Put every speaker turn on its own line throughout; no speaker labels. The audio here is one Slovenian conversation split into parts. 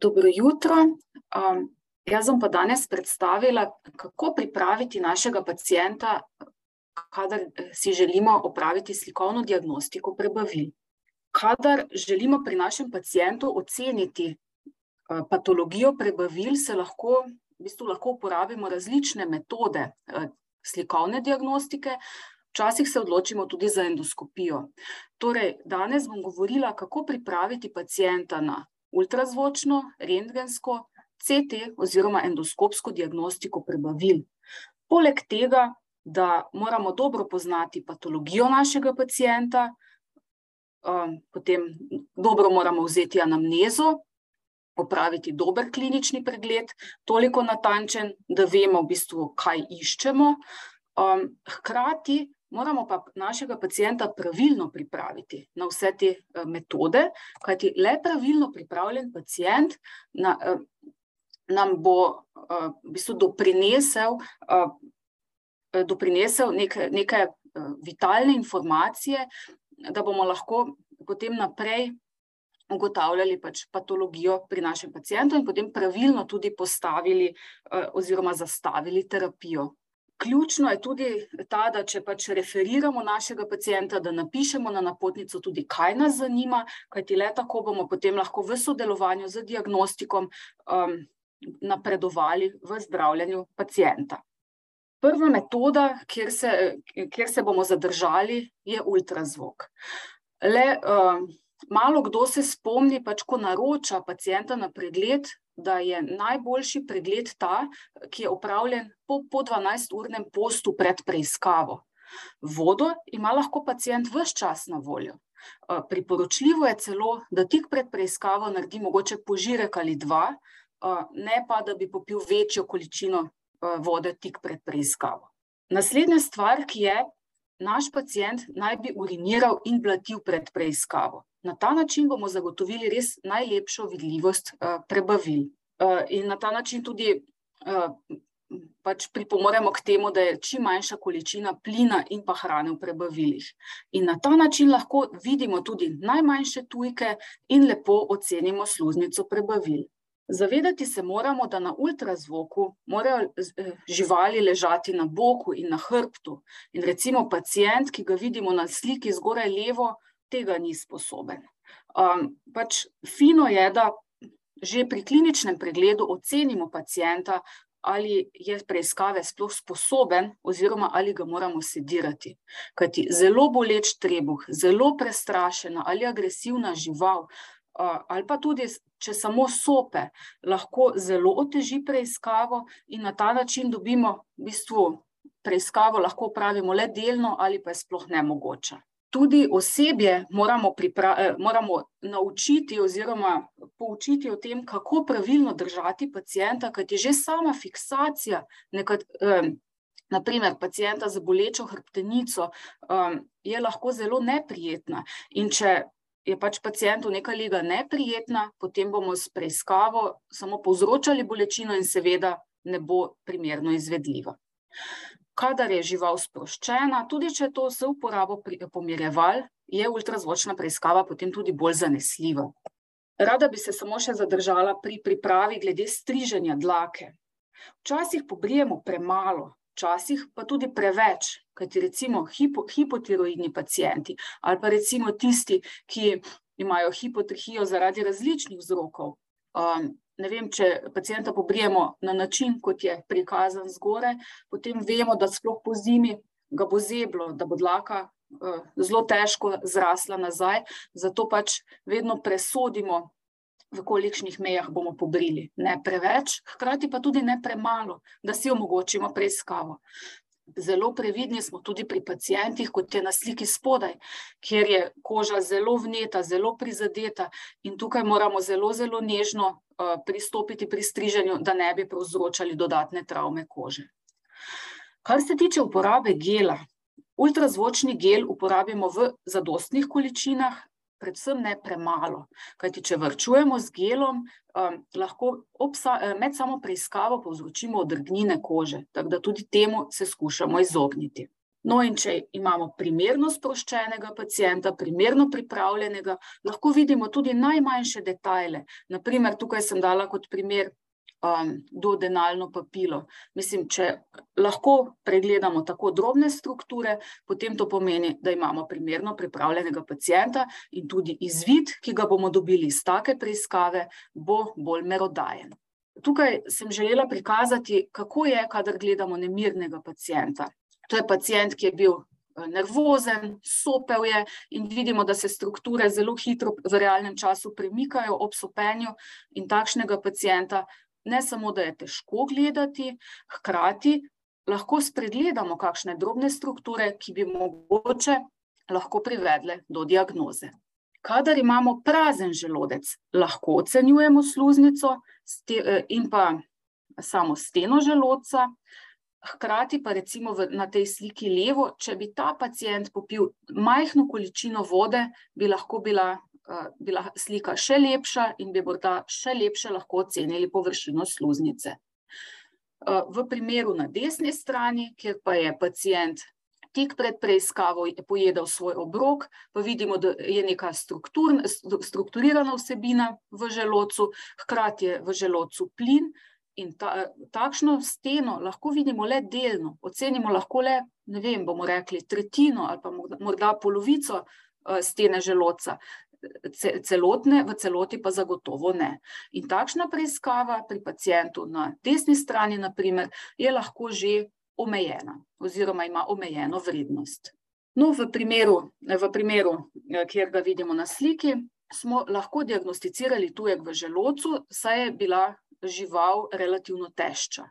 Dobro jutro. Um, jaz bom pa danes predstavila, kako pripraviti našega pacijenta, kadar eh, si želimo opraviti slikovno diagnostiko prebavil. Kadar želimo pri našem pacijentu oceniti uh, patologijo prebavil, se lahko, v bistvu lahko uporabimo različne metode uh, slikovne diagnostike, Včasih se odločimo tudi za endoskopijo. Torej, danes bom govorila, kako pripraviti pacijenta na ultrazvočno, rentgensko, CT oziroma endoskopsko diagnostiko prebavil. Poleg tega, da moramo dobro poznati patologijo našega pacijenta, um, potem dobro moramo vzeti anamnezo, opraviti dober klinični pregled, toliko natančen, da vemo v bistvu, kaj iščemo. Um, hkrati moramo pa našega pacijenta pravilno pripraviti na vse te eh, metode, kajti le pravilno pripravljen pacijent na, eh, nam bo eh, v bistvu doprinesel, doprinesel neke, neke vitalne informacije, da bomo lahko potem naprej ugotavljali pač patologijo pri našem pacijentu in potem pravilno tudi postavili oziroma zastavili terapijo Ključno je tudi ta, da če pač referiramo našega pacijenta, da napišemo na napotnico tudi, kaj nas zanima, kajti le tako bomo potem lahko v sodelovanju z diagnostikom um, napredovali v zdravljenju pacijenta. Prva metoda, kjer se, kjer se bomo zadržali, je ultrazvok. Le, um, malo kdo se spomni, pač, ko naroča pacijenta na pregled, da je najboljši pregled ta, ki je upravljen po, po 12-urnem postu pred preiskavo. Vodo ima lahko pacijent vse čas na voljo. Eh, priporočljivo je celo, da tik pred preiskavo naredi mogoče požirek ali dva, eh, ne pa da bi popil večjo količino eh, vode tik pred preiskavo. Naslednja stvar, ki je, naš pacijent naj bi uriniral in blatil pred preiskavo. Na ta način bomo zagotovili res najlepšo vidljivost uh, prebavil. Uh, in na ta način tudi uh, pač pripomoremo k temu, da je čim manjša količina plina in pa hrane v prebavilih. In na ta način lahko vidimo tudi najmanjše tujke in lepo ocenimo sluznico prebavil. Zavedati se moramo, da na ultrazvoku morajo živali ležati na boku in na hrbtu. In recimo pacijent, ki ga vidimo na sliki zgoraj levo, tega ni sposoben. Um, pač fino je, da že pri kliničnem pregledu ocenimo pacijenta, ali je preiskave sploh sposoben, oziroma ali ga moramo sedirati. Kajti zelo boleč trebuh, zelo prestrašena ali agresivna žival, uh, ali pa tudi, če samo sope, lahko zelo oteži preiskavo, in na ta način dobimo v bistvu preiskavo, lahko upravimo le delno, ali pa je sploh nemogoče tudi osebje moramo, eh, moramo naučiti oziroma poučiti o tem, kako pravilno držati pacijenta, kajti že sama fiksacija nekaj. Um, Naprimer, pacijenta z bolečo hrbtenico um, je lahko zelo neprijetna. In če je pač pacijentu neka liga neprijetna, potem bomo s preiskavo samo povzročali bolečino, in seveda ne bo primerno izvedljiva kadar je žival sproščena, tudi če to se uporabo pomirjeval, je ultrazvočna preiskava potem tudi bolj zanesljiva. Rada bi se samo še zadržala pri pripravi glede striženja dlake. Včasih pobrijemo premalo, včasih pa tudi preveč, kajti recimo hipo, hipotiroidni pacijenti ali pa recimo tisti, ki imajo hipotrihijo zaradi različnih vzrokov, um, ne vem, če pacijenta pobrijemo na način, kot je prikazan zgore, potem vemo, da sploh po zimi ga bo zeblo, da bo dlaka uh, zelo težko zrasla nazaj, zato pač vedno presodimo, v kolikšnih mejah bomo pobrili. Ne preveč, hkrati pa tudi ne premalo, da si omogočimo preiskavo. Zelo previdni smo tudi pri pacijentih, kot je na sliki spodaj, kjer je koža zelo vneta, zelo prizadeta, in tukaj moramo zelo, zelo nežno uh, pristopiti pri striženju, da ne bi povzročali dodatne travme kože. Kar se tiče uporabe gela, ultrazvočni gel uporabimo v zadostnih količinah, predvsem ne premalo. Kajti, če vrčujemo z gelom, um, lahko obsa, eh, med samo preiskavo povzročimo odrgnine kože, tako da tudi temu se skušamo izogniti. No, in če imamo primerno sproščenega pacijenta, primerno pripravljenega, lahko vidimo tudi najmanjše detajle. Naprimer, tukaj sem dala kot primer um, duodenalno papilo. Mislim, če lahko pregledamo tako drobne strukture, potem to pomeni, da imamo primerno pripravljenega pacijenta in tudi izvid, ki ga bomo dobili iz take preiskave, bo bolj merodajen. Tukaj sem želela prikazati, kako je, kadar gledamo nemirnega pacijenta. To je pacijent, ki je bil eh, nervozen, sopel je in vidimo, da se strukture zelo hitro v realnem času premikajo ob sopenju in takšnega pacijenta ne samo, da je težko gledati, hkrati lahko spregledamo kakšne drobne strukture, ki bi mogoče lahko privedle do diagnoze. Kadar imamo prazen želodec, lahko ocenjujemo sluznico eh, in pa samo steno želodca, Hkrati pa recimo v, na tej sliki levo, če bi ta pacijent popil majhno količino vode, bi lahko bila, bila slika še lepša in bi morda še lepše lahko ocenili površino sluznice. V primeru na desni strani, kjer pa je pacijent tik pred preiskavo pojedel svoj obrok, pa vidimo, da je neka strukturirana vsebina v želodcu, hkrati je v želodcu plin, In ta, takšno steno lahko vidimo le delno, ocenimo lahko le, ne vem, bomo rekli, tretjino ali pa morda polovico stene želodca, celotne, v celoti pa zagotovo ne. In takšna preiskava pri pacijentu na desni strani, naprimer, je lahko že omejena oziroma ima omejeno vrednost. No, v primeru, v primeru, kjer ga vidimo na sliki, smo lahko diagnosticirali tujek v želodcu, saj je bila žival relativno težka.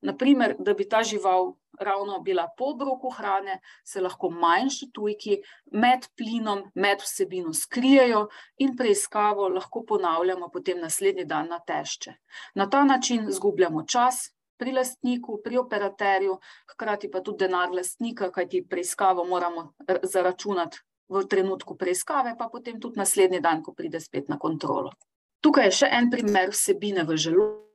Naprimer, da bi ta žival ravno bila po obroku hrane, se lahko manjši tujki med plinom, med vsebino skrijejo in preiskavo lahko ponavljamo potem naslednji dan na tešče. Na ta način zgubljamo čas pri lastniku, pri operaterju, hkrati pa tudi denar lastnika, kajti preiskavo moramo zaračunati v trenutku preiskave, pa potem tudi naslednji dan, ko pride spet na kontrolo. Tukaj je še en primer vsebine v želodcu.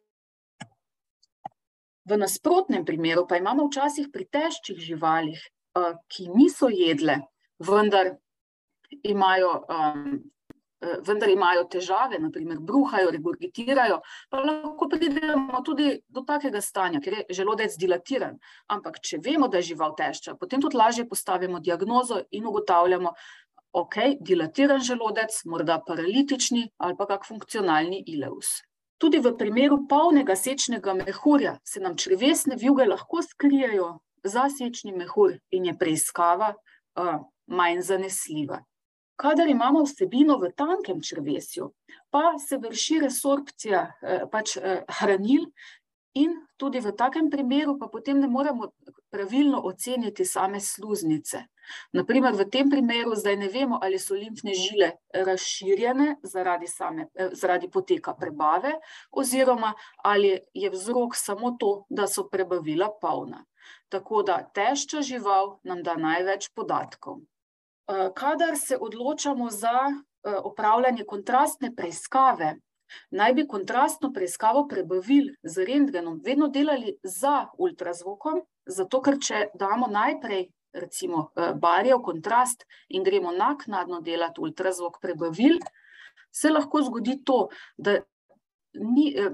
V nasprotnem primeru pa imamo včasih pri težkih živalih, eh, ki niso jedle, vendar imajo, um, vendar imajo težave, naprimer bruhajo, regurgitirajo, pa lahko pridemo tudi do takega stanja, ker je želodec dilatiran. Ampak če vemo, da je žival težka, potem tudi lažje postavimo diagnozo in ugotavljamo, ok, dilatiran želodec, morda paralitični ali pa kak funkcionalni ileus. Tudi v primeru polnega sečnega mehurja se nam črvesne vjuge lahko skrijejo za sečni mehur in je preiskava uh, manj zanesljiva. Kadar imamo vsebino v tankem črvesju, pa se vrši resorpcija eh, pač, eh, hranil in tudi v takem primeru pa potem ne moremo pravilno oceniti same sluznice. Naprimer, v tem primeru zdaj ne vemo, ali so limfne žile razširjene zaradi, same, eh, zaradi poteka prebave, oziroma ali je vzrok samo to, da so prebavila polna. Tako da težča žival nam da največ podatkov. Eh, kadar se odločamo za eh, opravljanje kontrastne preiskave, naj bi kontrastno preiskavo prebavil z rentgenom vedno delali za ultrazvokom, zato ker če damo najprej recimo eh, barjev, kontrast in gremo naknadno delati ultrazvok prebavil, se lahko zgodi to, da, ni, eh,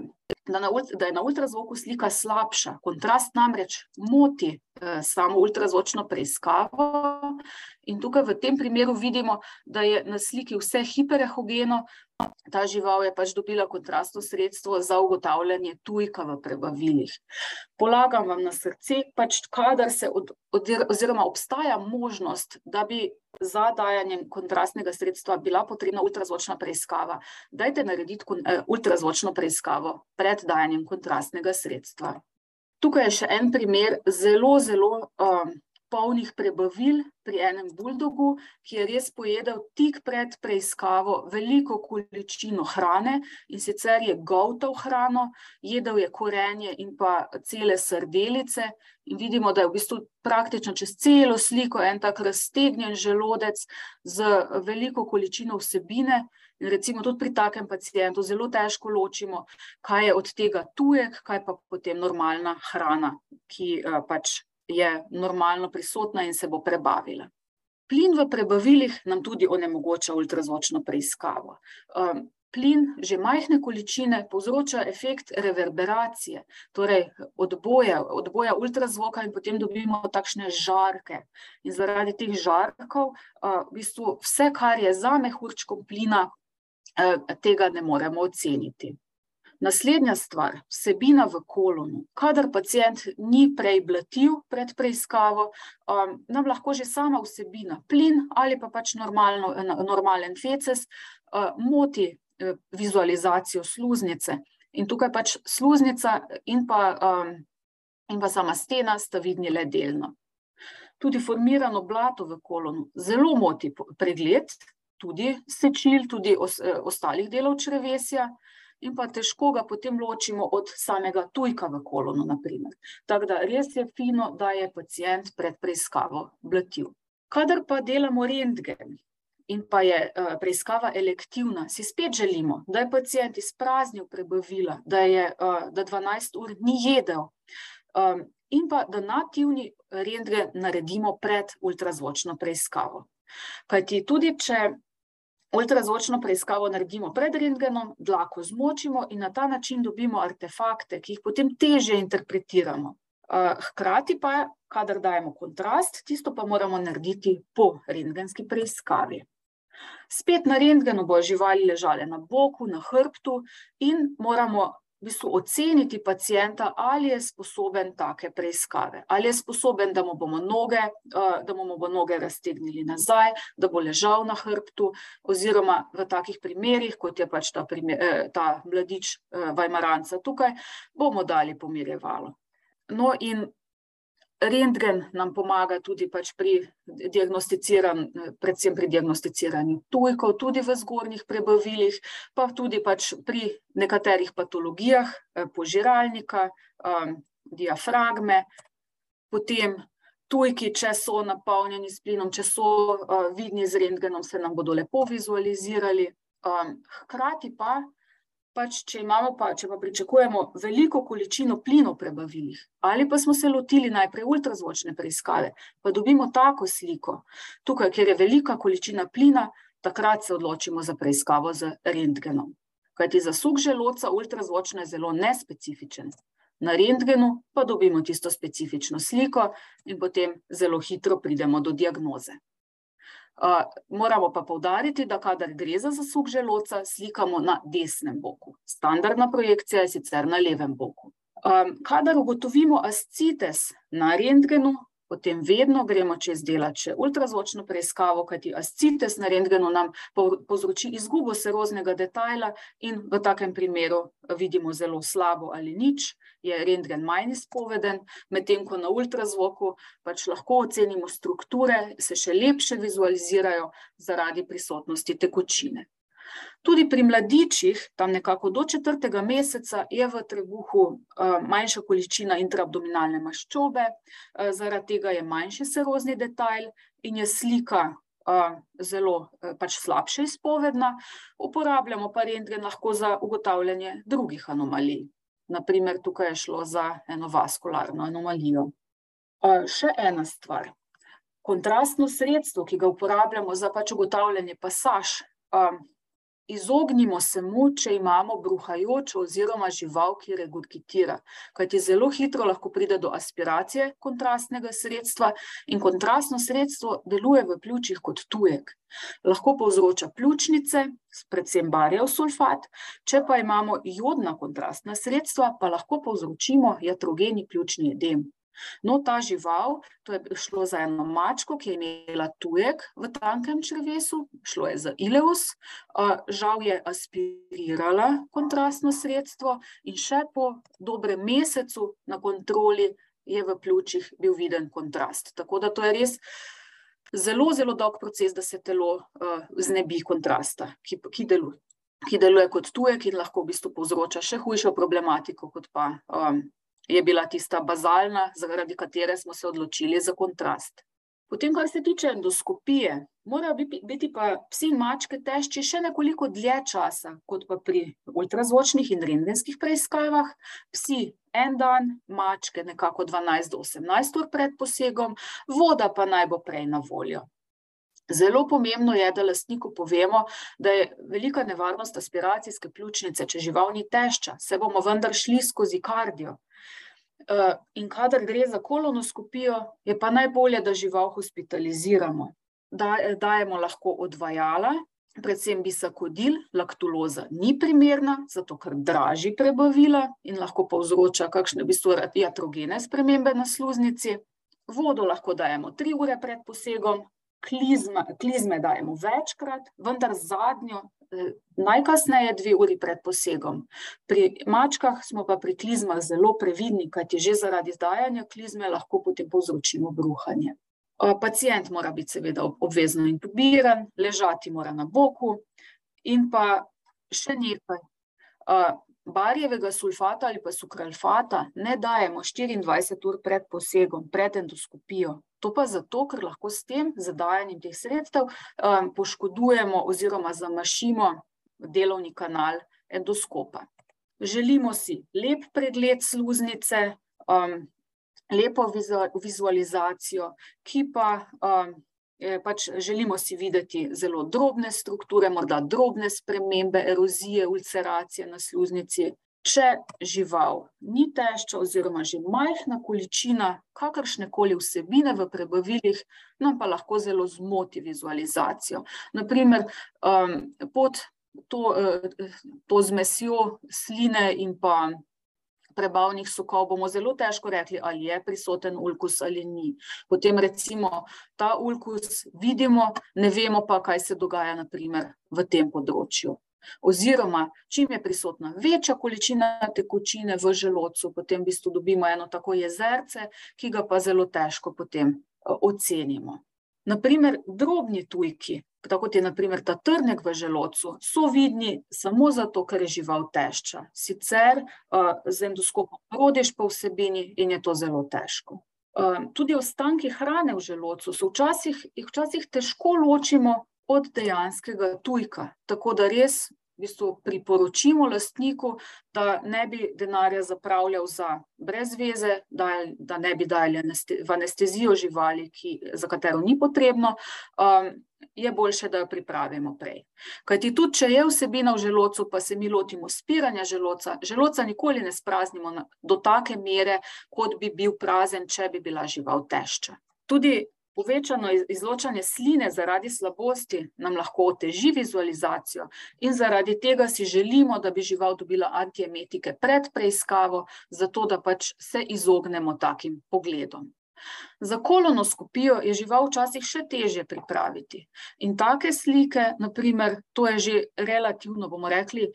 da, na, da je na ultrazvoku slika slabša. Kontrast namreč moti eh, samo ultrazvočno preiskavo in tukaj v tem primeru vidimo, da je na sliki vse hiperehogeno, ta žival je pač dobila kontrastno sredstvo za ugotavljanje tujka v prebavilih. Polagam vam na srce, pač kadar se od, od, oziroma obstaja možnost, da bi za dajanjem kontrastnega sredstva bila potrebna ultrazvočna preiskava, dajte narediti eh, ultrazvočno preiskavo pred dajanjem kontrastnega sredstva. Tukaj je še en primer zelo, zelo um, polnih prebavil pri enem buldogu, ki je res pojedel tik pred preiskavo veliko količino hrane in sicer je govtal hrano, jedel je korenje in pa cele srdelice in vidimo, da je v bistvu praktično čez celo sliko en tak raztegnjen želodec z veliko količino vsebine. In recimo tudi pri takem pacijentu zelo težko ločimo, kaj je od tega tujek, kaj pa potem normalna hrana, ki pač je normalno prisotna in se bo prebavila. Plin v prebavilih nam tudi onemogoča ultrazvočno preiskavo. Um, plin, že majhne količine, povzroča efekt reverberacije, torej odboja, odboja ultrazvoka, in potem dobimo takšne žarke. In zaradi teh žarkov, uh, v bistvu vse, kar je za mehurčkom plina, uh, tega ne moremo oceniti. Naslednja stvar, vsebina v kolonu. Kadar pacijent ni prej blatil pred preiskavo, um, nam lahko že sama vsebina, plin ali pa pač normalno, normalen feces, uh, moti uh, vizualizacijo sluznice. In tukaj pač sluznica in pa, um, in pa sama stena sta vidni le delno. Tudi formirano blato v kolonu zelo moti pregled, tudi sečil, tudi os, uh, ostalih delov črevesja in pa težko ga potem ločimo od samega tujka v kolonu. Tako da res je fino, da je pacijent pred preiskavo blatil. Kadar pa delamo rentgen in pa je uh, preiskava elektivna, si spet želimo, da je pacijent izpraznil prebavila, da, je, uh, da 12 ur ni jedel. Um, In pa da nativni rentgen naredimo pred ultrazvočno preiskavo. Kajti tudi, če Ultrazvočno preiskavo naredimo pred rentgenom, dlako zmočimo in na ta način dobimo artefakte, ki jih potem teže interpretiramo. Hkrati pa, kadar dajemo kontrast, tisto pa moramo narediti po rentgenski preiskavi. Spet na rentgenu bo živali ležale na boku, na hrbtu in moramo v bistvu oceniti pacijenta, ali je sposoben take preiskave. Ali je sposoben, da mu bomo noge, da mu bomo noge raztegnili nazaj, da bo ležal na hrbtu, oziroma v takih primerih, kot je pač ta, primer, eh, ta mladič Vajmaranca tukaj, bomo dali pomirjevalo. No, in Rentgen nam pomaga tudi pač pri diagnosticiranju, predvsem pri diagnosticiranju tujkov, tudi v zgornjih prebavilih, pa tudi pač pri nekaterih patologijah, eh, požiralnika, um, diafragme, potem tujki, če so napolnjeni s plinom, če so uh, vidni z rentgenom, se nam bodo lepo vizualizirali. Hkrati pa pač, če pa, če pa pričakujemo veliko količino plina v prebavilih, ali pa smo se lotili najprej ultrazvočne preiskave, pa dobimo tako sliko, tukaj, kjer je velika količina plina, takrat se odločimo za preiskavo z rentgenom. Kajti zasuk želoca ultrazvočna je zelo nespecifičen. Na rentgenu pa dobimo tisto specifično sliko in potem zelo hitro pridemo do diagnoze moramo pa povdariti, da kadar gre za zasuk želoca, slikamo na desnem boku. Standardna projekcija je sicer na levem boku. Kadar ugotovimo ascites na rentgenu, potem vedno gremo čez delati še ultrazvočno preiskavo, kajti ascites na rentgenu nam povzroči izgubo seroznega detajla in v takem primeru vidimo zelo slabo ali nič, je rentgen manj izpoveden, medtem ko na ultrazvoku pač lahko ocenimo strukture, se še lepše vizualizirajo zaradi prisotnosti tekočine. Tudi pri mladičih, tam nekako do četrtega meseca, je v trebuhu uh, manjša količina intraabdominalne maščobe, uh, zaradi tega je manjši serozni detajl in je slika uh, zelo pač slabše izpovedna. Uporabljamo pa rentgen lahko za ugotavljanje drugih anomalij. Naprimer, tukaj je šlo za eno vaskularno anomalijo. Še ena stvar. Kontrastno sredstvo, ki ga uporabljamo za pač ugotavljanje pasaž, Izognimo se mu, če imamo bruhajočo oziroma žival, ki regurgitira, kajti zelo hitro lahko pride do aspiracije kontrastnega sredstva in kontrastno sredstvo deluje v pljučih kot tujek. Lahko povzroča pljučnice, predvsem barjev sulfat, če pa imamo jodna kontrastna sredstva, pa lahko povzročimo jatrogeni pljučni edem. No, ta žival, to je šlo za eno mačko, ki je imela tujek v tankem črvesu, šlo je za ileus, žal je aspirirala kontrastno sredstvo in še po dobrem mesecu na kontroli je v pljučih bil viden kontrast. Tako da to je res zelo, zelo dolg proces, da se telo znebi kontrasta, ki, ki deluje. Ki deluje kot tujek in lahko v bistvu povzroča še hujšo problematiko, kot pa um, je bila tista bazalna, zaradi katere smo se odločili za kontrast. Potem, kar se tiče endoskopije, Morajo biti pa psi in mačke težči še nekoliko dlje časa, kot pa pri ultrazvočnih in rengenskih preiskavah. Psi en dan, mačke nekako 12 do 18 ur pred posegom, voda pa naj bo prej na voljo. Zelo pomembno je, da lastniku povemo, da je velika nevarnost aspiracijske pljučnice, če žival ni tešča, se bomo vendar šli skozi kardio. Eh, in kadar gre za kolonoskopijo, je pa najbolje, da žival hospitaliziramo dajemo lahko odvajala, predvsem bisakodil, laktuloza ni primerna, zato ker draži prebavila in lahko povzroča kakšne v bistvu iatrogene spremembe na sluznici. Vodo lahko dajemo tri ure pred posegom, klizma, klizme dajemo večkrat, vendar zadnjo, eh, najkasneje dve uri pred posegom. Pri mačkah smo pa pri klizmah zelo previdni, kajti že zaradi dajanja klizme lahko potem povzročimo bruhanje. Pacient mora biti seveda obvezno intubiran, ležati mora na boku in pa še nekaj. Barjevega sulfata ali pa sukralfata ne dajemo 24 ur pred posegom, pred endoskopijo. To pa zato, ker lahko s tem zadajanjem teh sredstev poškodujemo oziroma zamašimo delovni kanal endoskopa. Želimo si lep pregled sluznice, lepo vizualizacijo, ki pa um, pač želimo si videti zelo drobne strukture, morda drobne spremembe, erozije, ulceracije na sluznici. Če žival ni tešča, oziroma že majhna količina kakršne koli vsebine v prebavilih, nam pa lahko zelo zmoti vizualizacijo. Naprimer, um, pod to, uh, to zmesjo sline in pa prebavnih sokov, bomo zelo težko rekli, ali je prisoten ulkus ali ni. Potem recimo ta ulkus vidimo, ne vemo pa, kaj se dogaja naprimer v tem področju. Oziroma, čim je prisotna večja količina tekočine v želodcu, potem v bistvu dobimo eno tako jezerce, ki ga pa zelo težko potem eh, ocenimo. Naprimer, drobni tujki, tako kot je naprimer ta trnek v želodcu, so vidni samo zato, ker je žival tešča. Sicer uh, z endoskopom rodiš po vsebini in je to zelo težko. Uh, tudi ostanki hrane v želodcu so včasih, jih včasih težko ločimo od dejanskega tujka, tako da res v bistvu priporočimo lastniku, da ne bi denarja zapravljal za brezveze, da, da ne bi dali v anestezijo živali, ki, za katero ni potrebno, um, je boljše, da jo pripravimo prej. Kajti tudi, če je vsebina v želodcu, pa se mi lotimo spiranja želodca, želodca nikoli ne spraznimo na, do take mere, kot bi bil prazen, če bi bila žival tešča. Tudi Povečano izločanje sline zaradi slabosti nam lahko oteži vizualizacijo, in zaradi tega si želimo, da bi žival dobila antiemetike pred preiskavo, zato da pač se izognemo takim pogledom. Za kolonoskopijo je žival včasih še težje pripraviti. In take slike, naprimer, to je že relativno, bomo rekli,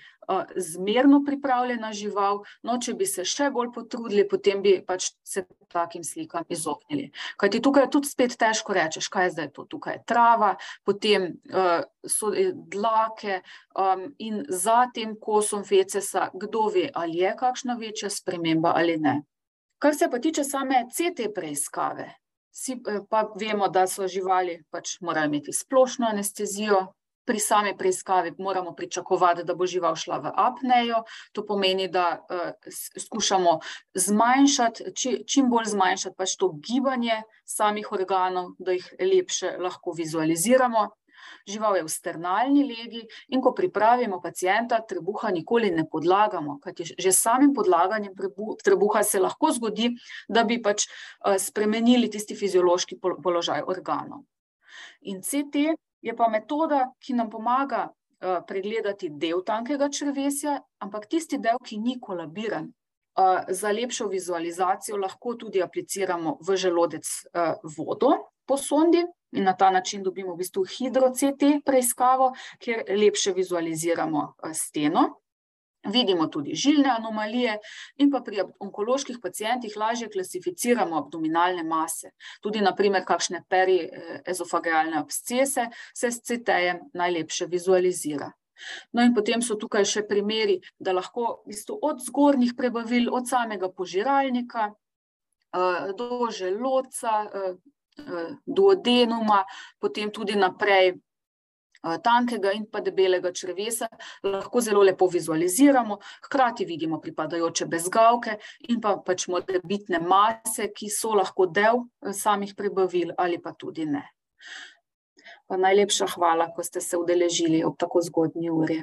zmerno pripravljena žival, no, če bi se še bolj potrudili, potem bi pač se takim slikam izognili. Kajti tukaj je tudi spet težko rečeš, kaj je zdaj to, tukaj je trava, potem so dlake in za tem kosom fecesa, kdo ve, ali je kakšna večja sprememba ali ne. Kar se pa tiče same CT preiskave, si, eh, pa vemo, da so živali pač morajo imeti splošno anestezijo. Pri sami preiskavi moramo pričakovati, da bo žival šla v apnejo. To pomeni, da uh, skušamo zmanjšati, či, čim bolj zmanjšati pač to gibanje samih organov, da jih lepše lahko vizualiziramo. Žival je v sternalni legi in ko pripravimo pacijenta, trebuha nikoli ne podlagamo, kajti že samim podlaganjem trebuha se lahko zgodi, da bi pač eh, spremenili tisti fiziološki položaj organov. In CT je pa metoda, ki nam pomaga eh, pregledati del tankega črvesja, ampak tisti del, ki ni kolabiran. Za lepšo vizualizacijo lahko tudi apliciramo v želodec vodo po sondi, in na ta način dobimo v bistvu hidro-CT preiskavo, kjer lepše vizualiziramo eh, steno. Vidimo tudi žilne anomalije, in pa pri onkoloških pacijentih lažje klasificiramo abdominalne mase. Tudi, naprimer, kakšne periezofagealne abscese se s CT-jem najlepše vizualizira. No, in potem so tukaj še primeri, da lahko v bistvu od zgornjih prebavil, od samega požiralnika eh, do želodca, eh, duodenuma, potem tudi naprej tankega in pa debelega črevesa, lahko zelo lepo vizualiziramo, hkrati vidimo pripadajoče bezgavke in pa pač morebitne mase, ki so lahko del samih prebavil ali pa tudi ne. Najlepša hvala, ko ste se udeležili ob tako zgodnji uri.